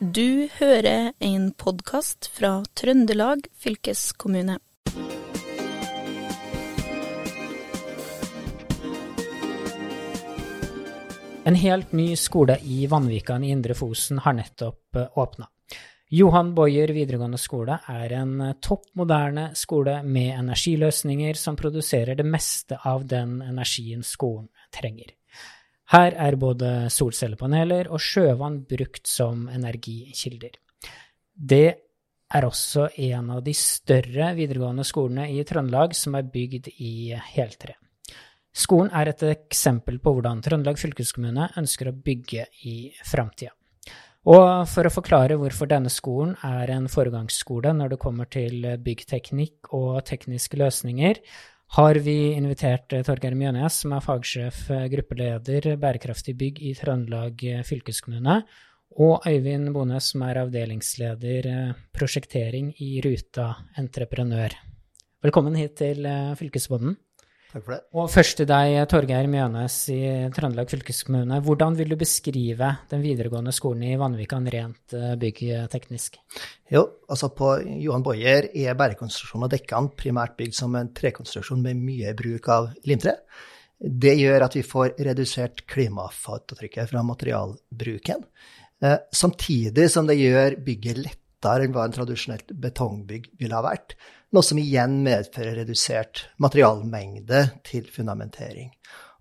Du hører en podkast fra Trøndelag fylkeskommune. En helt ny skole i Vanvikan i Indre Fosen har nettopp åpna. Johan Boyer videregående skole er en topp moderne skole med energiløsninger som produserer det meste av den energien skolen trenger. Her er både solcellepaneler og sjøvann brukt som energikilder. Det er også en av de større videregående skolene i Trøndelag som er bygd i heltre. Skolen er et eksempel på hvordan Trøndelag fylkeskommune ønsker å bygge i framtida. Og for å forklare hvorfor denne skolen er en foregangsskole når det kommer til byggteknikk og tekniske løsninger, har vi invitert eh, Torgeir Mjønes, som er fagsjef, eh, gruppeleder bærekraftig bygg i Trøndelag eh, fylkeskommune, og Øyvind Bones, som er avdelingsleder prosjektering i Ruta entreprenør. Velkommen hit til Fylkesbonden. Takk for det. Og først til deg, Torgeir Mjønes i Trøndelag fylkeskommune. Hvordan vil du beskrive den videregående skolen i Vanvikan rent eh, byggteknisk? Jo, altså på Johan Boyer er bærekonstruksjon av dekkene primært bygd som en trekonstruksjon med mye bruk av limtre. Det gjør at vi får redusert klimafotavtrykket fra materialbruken, eh, samtidig som det gjør bygget lettere enn hva en tradisjonelt betongbygg ville ha vært noe som igjen medfører redusert materialmengde til fundamentering.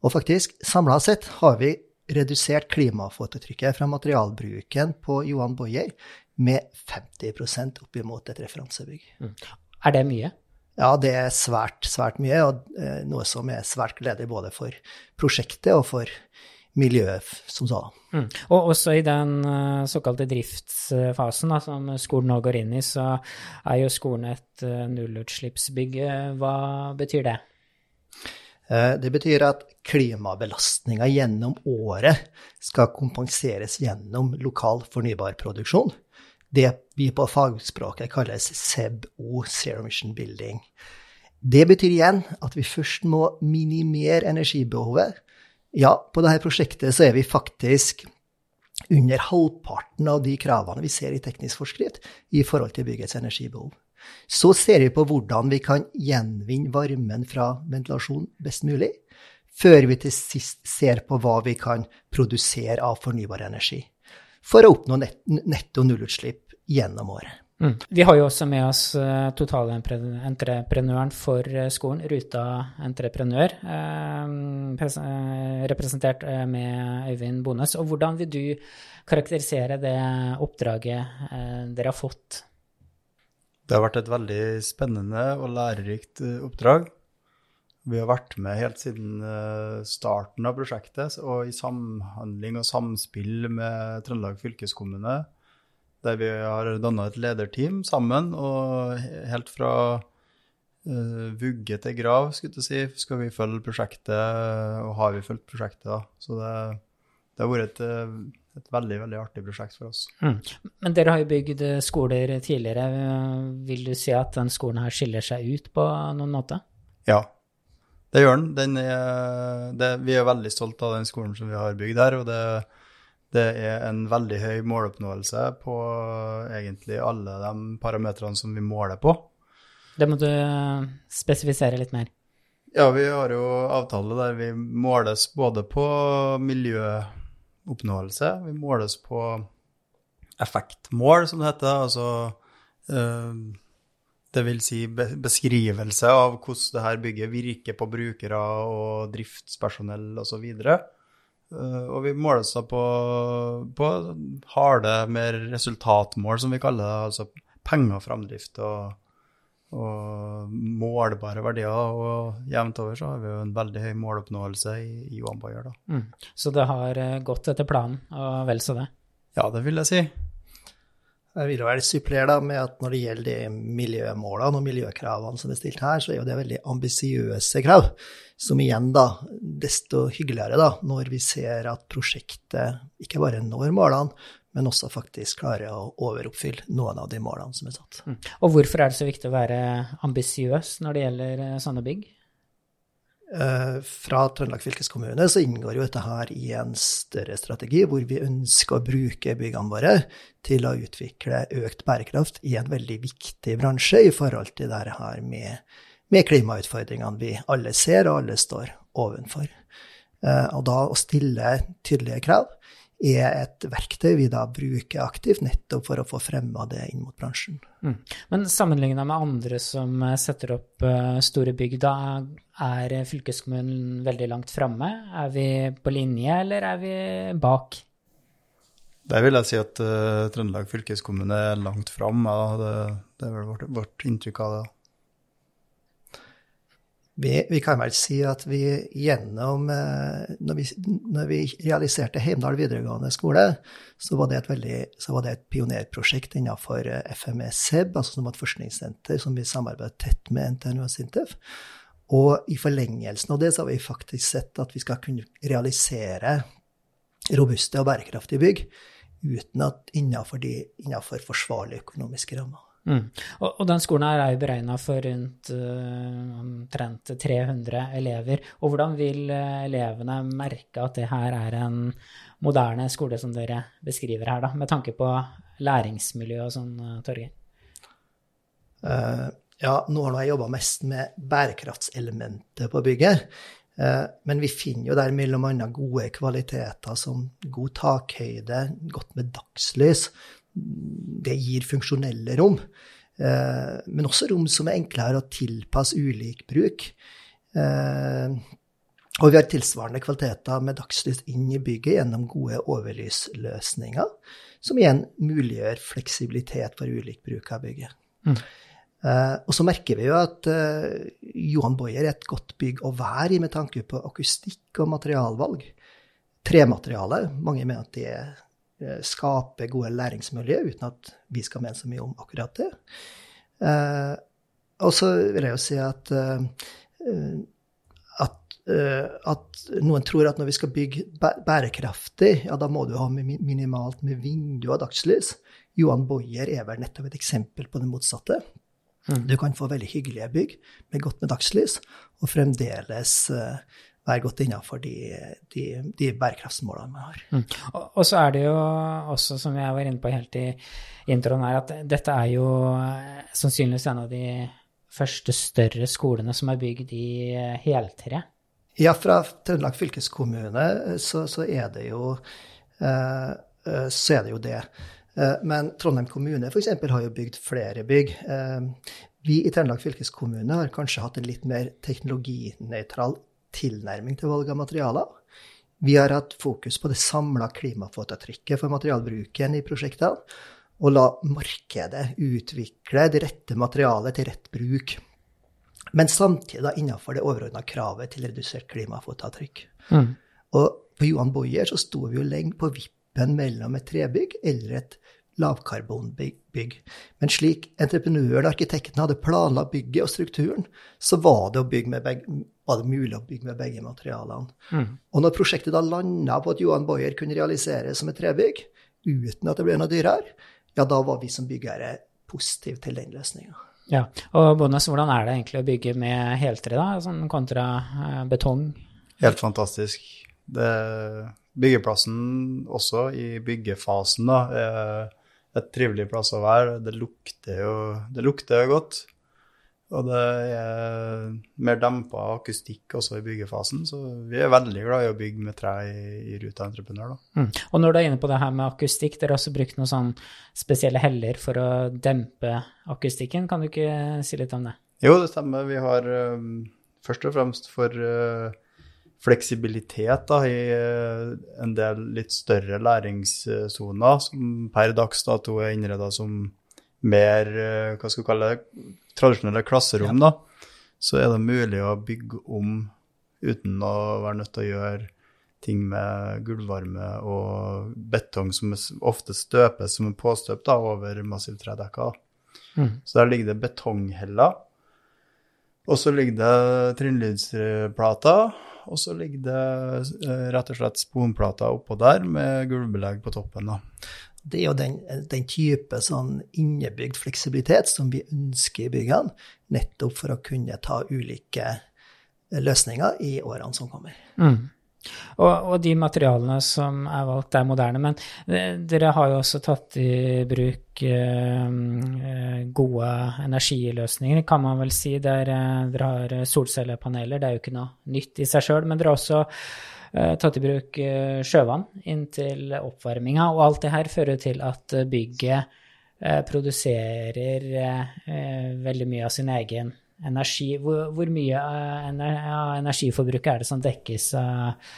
Og faktisk, samla sett har vi redusert klimafotavtrykket fra materialbruken på Johan Boyer med 50 oppimot et referansebygg. Mm. Er det mye? Ja, det er svært, svært mye, og eh, noe som er svært gledelig både for prosjektet og for miljøet som sådan. Mm. Og også i den uh, såkalte driftsfasen da, som skolen nå går inn i, så er jo skolen et uh, nullutslippsbygg. Hva betyr det? Uh, det betyr at klimabelastninga gjennom året skal kompenseres gjennom lokal fornybar produksjon. Det vi på fagspråket kalles SEBO, Zero Mission Building. Det betyr igjen at vi først må minimere energibehovet ja, på dette prosjektet så er vi faktisk under halvparten av de kravene vi ser i teknisk forskrift i forhold til byggets energibehov. Så ser vi på hvordan vi kan gjenvinne varmen fra ventilasjon best mulig, før vi til sist ser på hva vi kan produsere av fornybar energi, for å oppnå netto nullutslipp gjennom året. Mm. Vi har jo også med oss uh, totalentreprenøren for uh, skolen, Ruta entreprenør, uh, representert med Øyvind Bones. Og hvordan vil du karakterisere det oppdraget dere har fått? Det har vært et veldig spennende og lærerikt oppdrag. Vi har vært med helt siden starten av prosjektet, og i samhandling og samspill med Trøndelag fylkeskommune der vi har danna et lederteam sammen. Og helt fra uh, vugge til grav, skulle jeg si, skal vi følge prosjektet, og har vi fulgt prosjektet. da. Så det, det har vært et, et, veldig veldig artig prosjekt for oss. Mm. Men dere har jo bygd skoler tidligere. Vil du si at den skolen her skiller seg ut på noen måte? Ja, det gjør den. den er, det, vi er veldig stolt av den skolen som vi har bygd her. og det det er en veldig høy måloppnåelse på egentlig alle de parametrene som vi måler på. Det må du eh, spesifisere litt mer. Ja, vi har jo avtale der vi måles både på miljøoppnåelse, vi måles på effektmål, som det heter. Altså øh, det vil si beskrivelse av hvordan det her bygget virker på brukere og driftspersonell osv. Og, så og vi måler seg på, på harde, mer resultatmål, som vi kaller det. Altså penger, framdrift og, og målbare verdier. Og jevnt over så har vi jo en veldig høy måloppnåelse i, i Johan Bayer, da. Mm. Så det har eh, gått etter planen, og vel så det? Ja, det vil jeg si. Jeg vil vel supplere med at når det gjelder de miljømålene og miljøkravene som er stilt her, så er jo det veldig ambisiøse krav. Som igjen, da, desto hyggeligere da, når vi ser at prosjektet ikke bare når målene, men også faktisk klarer å overoppfylle noen av de målene som er satt. Mm. Og hvorfor er det så viktig å være ambisiøs når det gjelder eh, sånne bygg? Eh, fra Trøndelag fylkeskommune så inngår jo dette her i en større strategi hvor vi ønsker å bruke byggene våre til å utvikle økt bærekraft i en veldig viktig bransje i forhold til det her med, med klimautfordringene vi alle ser og alle står ovenfor. Eh, og da å stille tydelige krav er et verktøy vi da bruker aktivt nettopp for å få fremma det inn mot bransjen. Mm. Men sammenligna med andre som eh, setter opp uh, store bygg, da er fylkeskommunen veldig langt framme? Er vi på linje, eller er vi bak? Der vil jeg si at uh, Trøndelag fylkeskommune er langt fram. Ja, det, det, er vel vårt, vårt inntrykk av det. Vi, vi, kan vel si at vi gjennom eh, Når vi, når vi realiserte Heimdal videregående skole, så var det et, veldig, var det et pionerprosjekt innenfor eh, FMS-HEB, altså som et forskningssenter som vi samarbeidet tett med NTNU og Sintef. Og i forlengelsen av det så har vi faktisk sett at vi skal kunne realisere robuste og bærekraftige bygg uten at innenfor, de, innenfor forsvarlige økonomiske rammer. Mm. Og, og, den skolen er jo beregna for rundt uh, omtrent 300 elever. Og hvordan vil uh, elevene merke at det her er en moderne skole, som dere beskriver her, da, med tanke på læringsmiljø og sånn, uh, Torgeir? ja, nå har jeg jobba mest med bærekraftselementet på bygget. Men vi finner jo der mellom andre gode kvaliteter som god takhøyde, godt med dagslys, det gir funksjonelle rom. Eh, men også rom som er enklere å tilpasse ulik bruk. Eh, og vi har tilsvarende kvaliteter med dagslys inn i bygget gjennom gode overlysløsninger, som igjen muliggjør fleksibilitet for ulik bruk av bygget. Mm. Uh, og så merker vi jo at uh, Johan Boyer er et godt bygg å være i med tanke på akustikk og materialvalg. Tremateriale, mange mener at det er Eh, skape gode læringsmiljø, uten at vi skal mene så mye om akkurat det. Eh, og så vil jeg jo si at, eh, at, at, noen tror at når vi skal bygge bærekraftig, ja, da må du ha minimalt med vindu og dagslys. Johan Boyer er vel nettopp et eksempel på det motsatte. Mm. Du kan få veldig hyggelige bygg med godt med dagslys, og fremdeles være godt innenfor de, de, de bærekraftsmålene vi har. Mm. Og, og, så er det jo også, som jeg var inne på helt i introen her, at dette er jo eh, sannsynligvis en av de første større skolene som er bygd i eh, heltre. Ja, fra Trøndelag fylkeskommune så, så, er det jo eh, så er det jo det. Men Trondheim kommune f.eks. har jo bygd flere bygg. Vi i Trøndelag fylkeskommune har kanskje hatt en litt mer teknologinøytral tilnærming til valg av materialer. Vi har hatt fokus på det samla klimafotavtrykket for materialbruken i prosjektene, og la markedet utvikle det rette materialet til rett bruk. Men samtidig da innenfor det overordna kravet til redusert klimafotavtrykk. Mm. Og på Johan Boyer så sto vi jo lenge på vippen mellom et trebygg eller et lavkarbonbygg. Men slik entreprenøren og arkitekten hadde planla bygget og strukturen, så var det, å bygge med begge, var det mulig å bygge med begge materialene. Mm. Og når prosjektet da landa på at Johan Boyer kunne realiseres som et trebygg, uten at det ble noe dyrere, ja, da var vi som byggere positive til den løsninga. Ja, og Bonnes, hvordan er det egentlig å bygge med heltre, da, sånn kontra eh, betong? Helt fantastisk. Det, byggeplassen også i byggefasen da, er et trivelig plass å være. Det lukter jo det lukter godt. Og det er mer dempa akustikk også i byggefasen, så vi er veldig glad i å bygge med tre i, i Ruta Entreprenør. Mm. Og når du er inne på det her med akustikk, dere har også brukt noen sånn spesielle heller for å dempe akustikken. Kan du ikke si litt om det? Jo, det stemmer. Vi har um, først og fremst for uh, fleksibilitet da, i uh, en del litt større læringssoner, som per dags dato er innreda som mer uh, hva skal vi kalle det, tradisjonelle klasserom. Ja. da, Så er det mulig å bygge om uten å være nødt til å gjøre ting med gulvvarme og betong som ofte støpes som en påstøp da, over massivtredekker. Mm. Så der ligger det betongheller. Og så ligger det trinnlydsplater og så ligger det eh, rett og slett sponplater oppå der med gulvbelegg på toppen. da. Det er jo den, den type sånn innebygd fleksibilitet som vi ønsker i byggene, nettopp for å kunne ta ulike løsninger i årene som kommer. Mm. Og, og, de materialene som er valgt, er moderne. Men eh, dere har jo også tatt i bruk eh, gode energiløsninger, kan man vel si. Der eh, dere har solcellepaneler. Det er jo ikke noe nytt i seg sjøl. Men dere har også eh, tatt i bruk sjøvann sjøvann inntil oppvarminga. Og alt det her fører til at bygget eh, produserer veldig mye av sin egen energi. Hvor, mye av energiforbruket er det som dekkes av,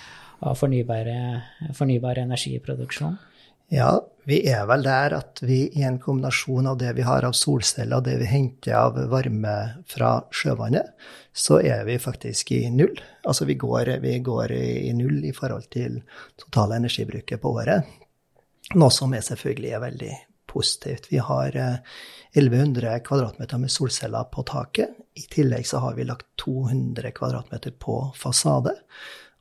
av fornybar energiproduksjon? Ja, vi er vel der at vi i en kombinasjon av det vi har av solceller og det vi henter av varme fra sjøvannet, så er vi faktisk i null. Altså vi går, vi går i null i forhold til totale energibruket på året. Noe som er selvfølgelig er veldig positivt. Vi har 1100 eh, kvadratmeter med solceller på taket. I tillegg så har vi lagt 200 kvadratmeter på fasade.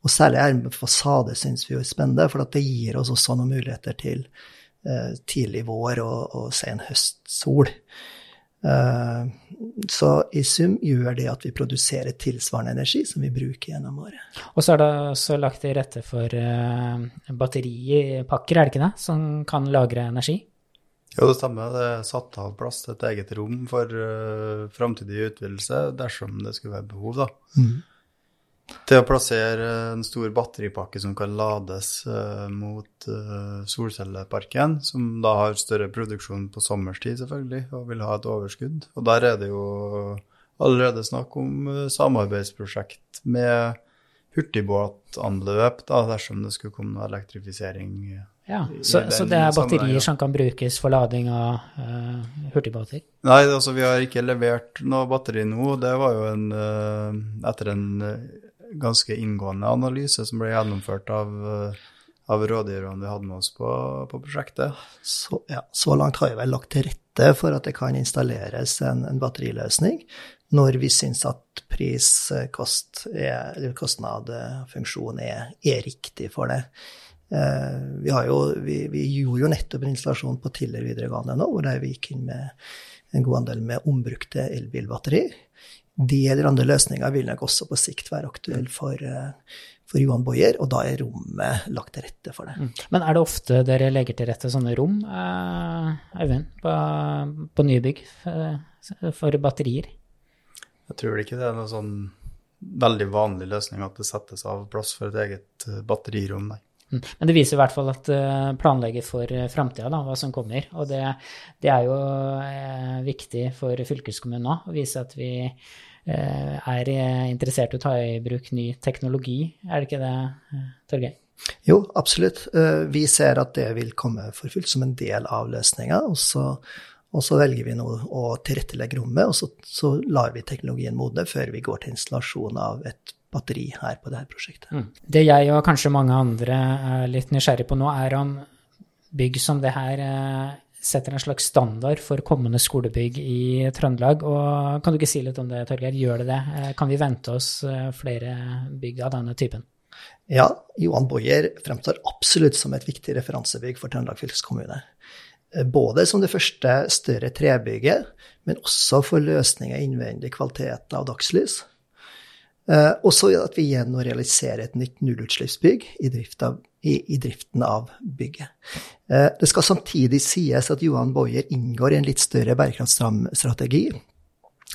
Og særlig her med fasade syns vi er spennende, for det gir oss også noen muligheter til tidlig vår og, og sen høstsol. Uh, så i sum gjør det at vi produserer tilsvarende energi som vi bruker gjennom året. Og så er det også lagt til rette for uh, batteripakker, er det ikke det, som kan lagre energi? Jo, det stemmer. Det er satt av plass til et eget rom for uh, framtidig utvidelse dersom det skulle være behov. da. Mm. Til å plassere en stor batteripakke som kan lades uh, mot uh, solcelleparken, som da har større produksjon på sommerstid, selvfølgelig, og vil ha et overskudd. Og der er det jo allerede snakk om uh, samarbeidsprosjekt med hurtigbåtanløp, da, dersom det skulle komme noe elektrifisering. Ja, så, så, det er batterier som kan brukes for lading av uh, hurtigbåter? Nei, altså vi har ikke levert noe batteri nå. Det var jo en uh, etter en ganske inngående analyse som ble gjennomført av, av rådgiverne vi hadde med oss på, på prosjektet. Så, ja, så, langt har vi vel lagt til rette for at det kan installeres en, en batteriløsning når vi syns at pris, kost, er, eller kostnad, funksjon er, er riktig for det. Eh, vi, jo, vi, vi, gjorde jo nettopp en installasjon på Tiller videregående nå, hvor vi gikk inn med en god andel med ombrukte elbilbatterier. De eller andre løsninger vil nok også på sikt være aktuelle for, eh, for Johan Boyer, og da er rommet lagt til rette for det. Mm. Men er det ofte dere legger til rette sånne rom, eh, Øyvind, på, på nybygg for batterier? Jeg tror ikke det er noen sånn veldig vanlig løsning at det settes av plass for et eget batterirom, nei. Men det viser i hvert fall at uh, planlegger for uh, framtida, hva som kommer. Og det, det er jo uh, viktig for fylkeskommunen nå, å vise at vi er interessert i å ta i bruk ny teknologi. Er det ikke det, Torgeir? Jo, absolutt. Vi ser at det vil komme for fullt som en del av løsninga. Og så, og så velger vi nå å tilrettelegge rommet, og så, så lar vi teknologien modne før vi går til installasjon av et batteri her på dette prosjektet. Mm. Det jeg og kanskje mange andre er litt nysgjerrig på nå, er om bygg som det her eh, setter en slags standard for kommende skolebygg i Trøndelag. Og kan du ikke si litt om det, Torgeir? Gjør det det? Eh, kan vi vente oss eh, flere bygg av denne typen? Ja, Johan Boyer fremstår absolutt som et viktig referansebygg for Trøndelag fylkeskommune. Både som det første større trebygget, men også for løsninger innvendig kvalitet av dagslys. Uh, og så at vi igjen nå realiserer et nytt nullutslippsbygg i, drift av, i, i driften av bygget. Uh, det skal samtidig sies at Johan Boyer inngår i en litt større bærekraftstrategi,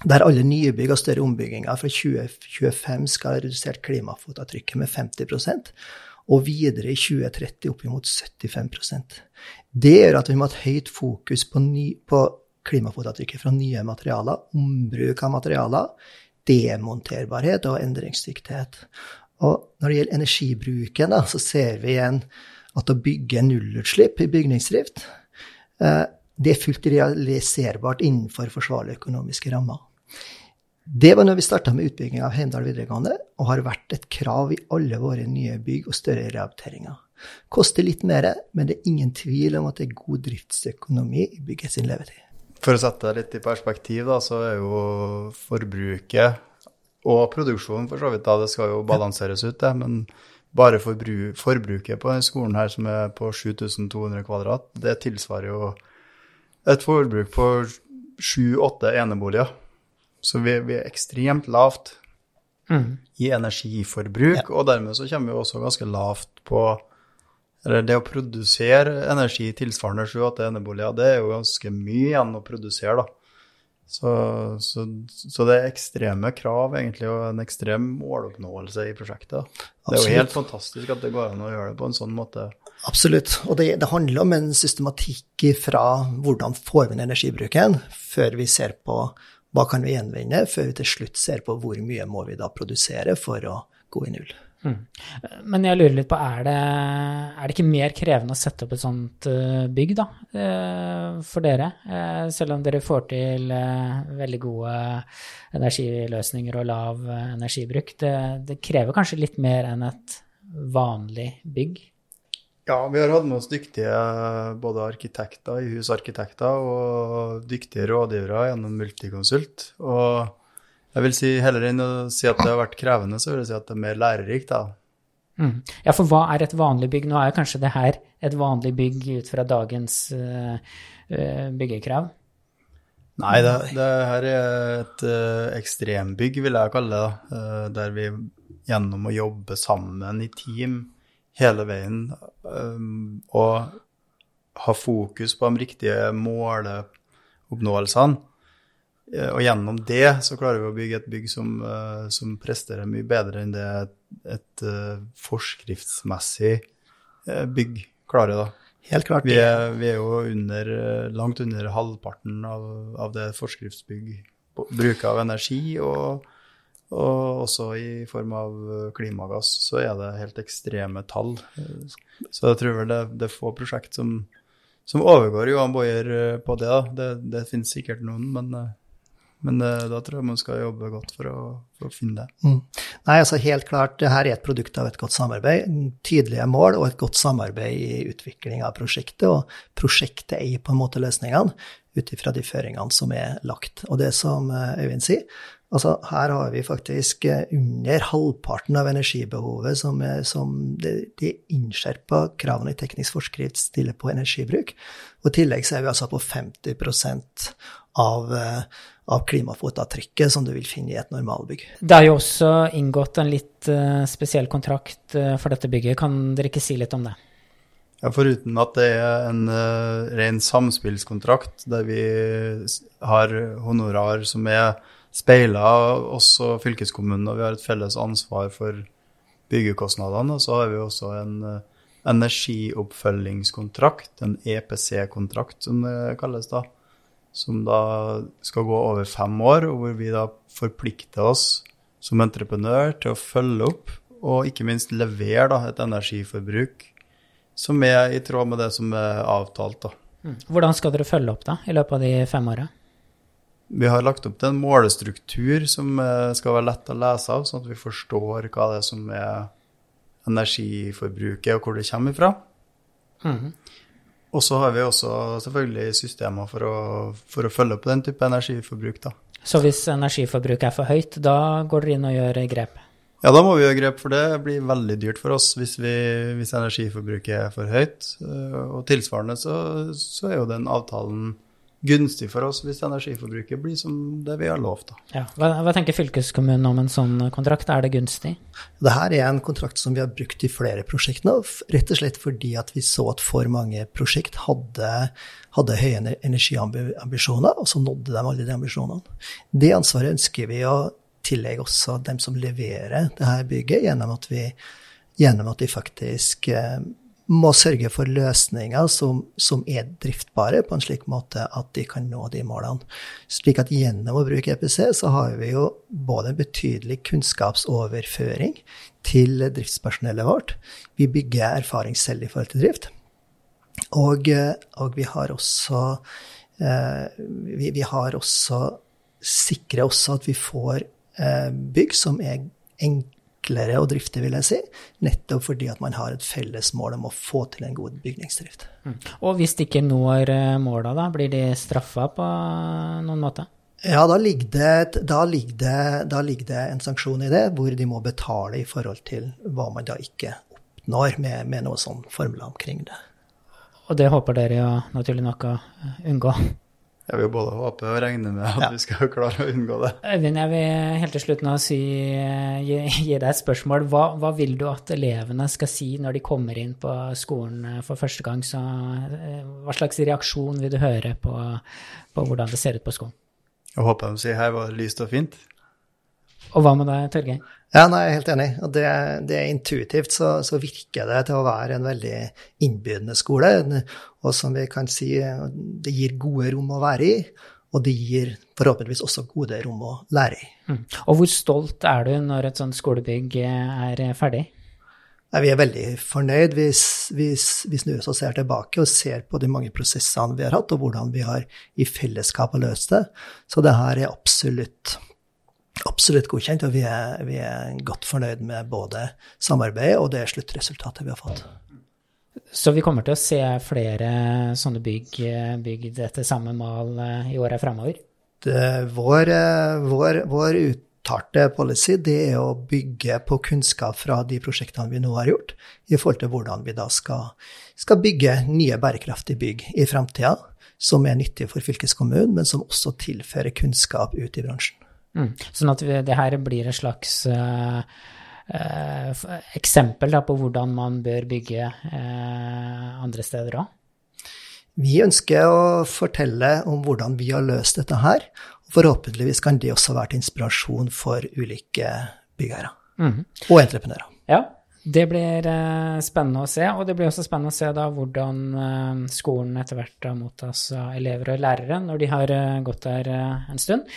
der alle nye bygg og større ombygginger fra 2025 skal ha redusert klimafotavtrykket med 50 og videre i 2030 opp mot 75% Det gjør at vi må ha et høyt fokus på, ny, på klimafotavtrykket fra nye materialer, ombruk av materialer, demonterbarhet og endringsdyktighet. Og når det gjelder energibruken, da, så ser vi igjen at å bygge nullutslipp i bygningsdrift, eh, det er fullt realiserbart innenfor forsvarlige økonomiske rammer. Det var når vi starta med utbygging av Heimdal videregående, og har vært et krav i alle våre nye bygg og større rehabiliteringer. Koster litt mer, men det er ingen tvil om at det er god driftsøkonomi i bygget sin levetid. For å sette det litt i perspektiv, da, så er jo forbruket og produksjonen for så vidt, da, det skal jo balanseres ut, det. Men bare forbruket på denne skolen her, som er på 7200 kvadrat, det tilsvarer jo et forbruk på sju-åtte eneboliger. Så vi, vi, er ekstremt lavt Mm. i energiforbruk, og dermed så kommer vi også ganske lavt på eller det å produsere energi tilsvarende 7-8 eneboliger, det er jo ganske mye igjen å produsere, da. Så, så, så det er ekstreme krav, egentlig, og en ekstrem måloppnåelse i prosjektet. Absolutt. Det er jo helt fantastisk at det går an å gjøre det på en sånn måte. Absolutt. Og det, det handler om en systematikk fra hvordan får vi ned energibruken, før vi ser på hva kan vi gjenvinne, før vi til slutt ser på hvor mye må vi da produsere for å gå i null. Men jeg lurer litt på, er det, er det ikke mer krevende å sette opp et sånt eh, bygg, da, eh, for dere? Eh, Selv om dere får til veldig gode energiløsninger og lav energibruk. Det, det krever kanskje litt mer enn et vanlig bygg? Ja, vi har hatt med oss dyktige både arkitekter, i husarkitekter, og dyktige rådgivere gjennom Multiconsult. Og jeg vil si, heller enn å si at det har vært krevende, så vil jeg si at det er mer lærerikt, da. Mm. Ja, for hva er et vanlig bygg? Nå er jo kanskje det her et vanlig bygg ut fra dagens eh, byggekrav. Nei, det, det her er et uh, ekstrembygg, vil jeg kalle det. Uh, der vi gjennom å jobbe sammen i team hele veien eh, og ha fokus på de riktige måleoppnåelsene. Eh, og gjennom det så klarer vi å bygge et bygg som, eh, som presterer mye bedre enn det et, et eh, forskriftsmessig bygg klarer. da. Helt klart. Vi er, vi er jo under, langt under halvparten av, av det forskriftsbygg bruker av energi, og, og også i form av klimagass, så er det helt ekstreme tall. Så jeg tror vel det, det er få prosjekt som, som overgår Johan Bojer på det. da. Det, det finnes sikkert noen, men, men eh, da tror jeg man skal jobbe godt for å, for å finne det. Mm. Nei, altså helt klart, det her er et produkt av et godt samarbeid. Tydelige mål og et godt samarbeid i utvikling av prosjektet. Og prosjektet eier på en måte løsningene ut ifra de føringene som er lagt. Og det som eh, Øyvind sier, altså her har vi faktisk eh, under halvparten av energibehovet som, som de, de innskjerpa kravene i teknisk forskrift stiller på energibruk. Og i tillegg så er vi altså på 50 av, eh, av klimafotavtrykket som du vil finne i et normalbygg. Det er jo også inngått en litt eh, spesiell kontrakt for dette bygget. Kan dere ikke si litt om det? Ja, Foruten at det er en uh, ren samspillskontrakt der vi har honorar som er speila oss og fylkeskommunen, og vi har et felles ansvar for byggekostnadene. Og så har vi også en uh, energioppfølgingskontrakt, en EPC-kontrakt som det kalles da, som da skal gå over fem år, og hvor vi da forplikter oss som entreprenør til å følge opp og ikke minst levere da, et energiforbruk som er i tråd med det som er avtalt. da. Hvordan skal dere følge opp da, i løpet av de fem åra? Vi har lagt opp til en målestruktur som eh, skal være lett å lese av, sånn at vi forstår hva det er som er energiforbruket, og hvor det kommer ifra. Mm. Og så har vi også selvfølgelig systemer for å, for å følge opp den type energiforbruk. da. Så hvis energiforbruket er for høyt, da går dere inn og gjør grep? Ja, da må vi gjøre grep, for det blir veldig dyrt for oss hvis, vi, hvis energiforbruket er for høyt. Eh, Og tilsvarende så, så er jo den avtalen gunstig for oss hvis energiforbruket blir som det vi har lovt. Ja. Hva, hva tenker fylkeskommunen om en sånn kontrakt? Er det gunstig? Dette er en kontrakt som vi har brukt i flere prosjekt nå, rett og slett fordi at vi så at for mange prosjekt hadde, hadde høye energiambisjoner, og så nådde de alle de ambisjonene. Det ansvaret ønsker vi å tillegge også dem som leverer det her bygget, gjennom at vi, gjennom at vi faktisk eh, må sørge for løsninger som, som er driftbare på en slik måte at de kan nå de målene. Slik at gjennom å bruke EPC så har vi jo både en betydelig kunnskapsoverføring til driftspersonellet vårt. Vi bygger erfaring selv i forhold til drift. Og, og vi har også eh, vi, vi har også sikrer også at vi får eh, bygg som er enklere å drifte, vil jeg si. Nettopp fordi at man har et felles mål om å få til en god bygningsdrift. Og hvis de ikke når eh, måla, da, blir de straffa på noen måte? Ja, da ligger, det, da, ligger det, da ligger det en sanksjon i det, hvor de må betale i forhold til hva man da ikke oppnår med, med noe sånn formler omkring det. Og det håper dere jo naturlig nok å unngå. Jeg vil både håpe og regne med at Ja. vi skal klare å unngå det. Øyvind, jeg vil helt til slutt nå si, gi, gi deg et spørsmål. Hva, hva vil du at elevene skal si når de kommer inn på skolen for første gang? Så, eh, hva slags reaksjon vil du høre på, på hvordan det ser ut på skolen? Jeg håper de sier her var det lyst og fint. Og hva med deg, Torgeir? Ja, nei, jeg er helt enig. Og det, det er intuitivt så, så virker det til å være en veldig innbydende skole. Og som vi kan si, det gir gode rom å være i, og det gir forhåpentligvis også gode rom å lære i. Mm. Og hvor stolt er du når et sånt skolebygg er ferdig? Nei, vi er veldig fornøyd hvis, hvis vi snur og ser tilbake og ser på de mange prosessene vi har hatt, og hvordan vi har i fellesskap har løst det. Så det her er absolutt, absolutt godkjent, og vi er, vi er godt fornøyd med både samarbeidet og det sluttresultatet vi har fått. Så vi kommer til å se flere sånne bygg eh, bygd etter samme mal eh, i åra framover? Vår, eh, vår, vår uttalte policy det er å bygge på kunnskap fra de prosjektene vi nå har gjort, i forhold til hvordan vi da skal, skal bygge nye bærekraftige bygg i framtida, som er nyttige for fylkeskommunen, men som også tilfører kunnskap ut i bransjen. Mm. Sånn at vi, det her blir et slags uh, uh, eksempel da, på hvordan man bør bygge uh, andre steder òg? Vi ønsker å fortelle om hvordan vi har løst dette her, og forhåpentligvis kan det også være til inspirasjon for ulike byggherrer Mm. og entreprenører. Ja, det blir eh, spennende å se. Og det blir også spennende å se da hvordan eh, skolen etter hvert mottas av elever og lærere når de har eh, gått der en stund.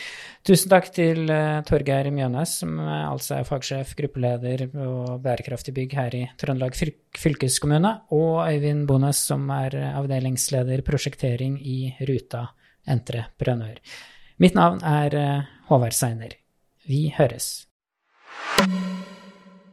Tusen takk til Torgeir Mjønes, som altså er fagsjef, gruppeleder og bærekraftig bygg her i Trøndelag fylkeskommune, og Øyvind Bones, som er avdelingsleder prosjektering i Ruta Entreprenør. Mitt navn er Håvard Seiner. Vi høres.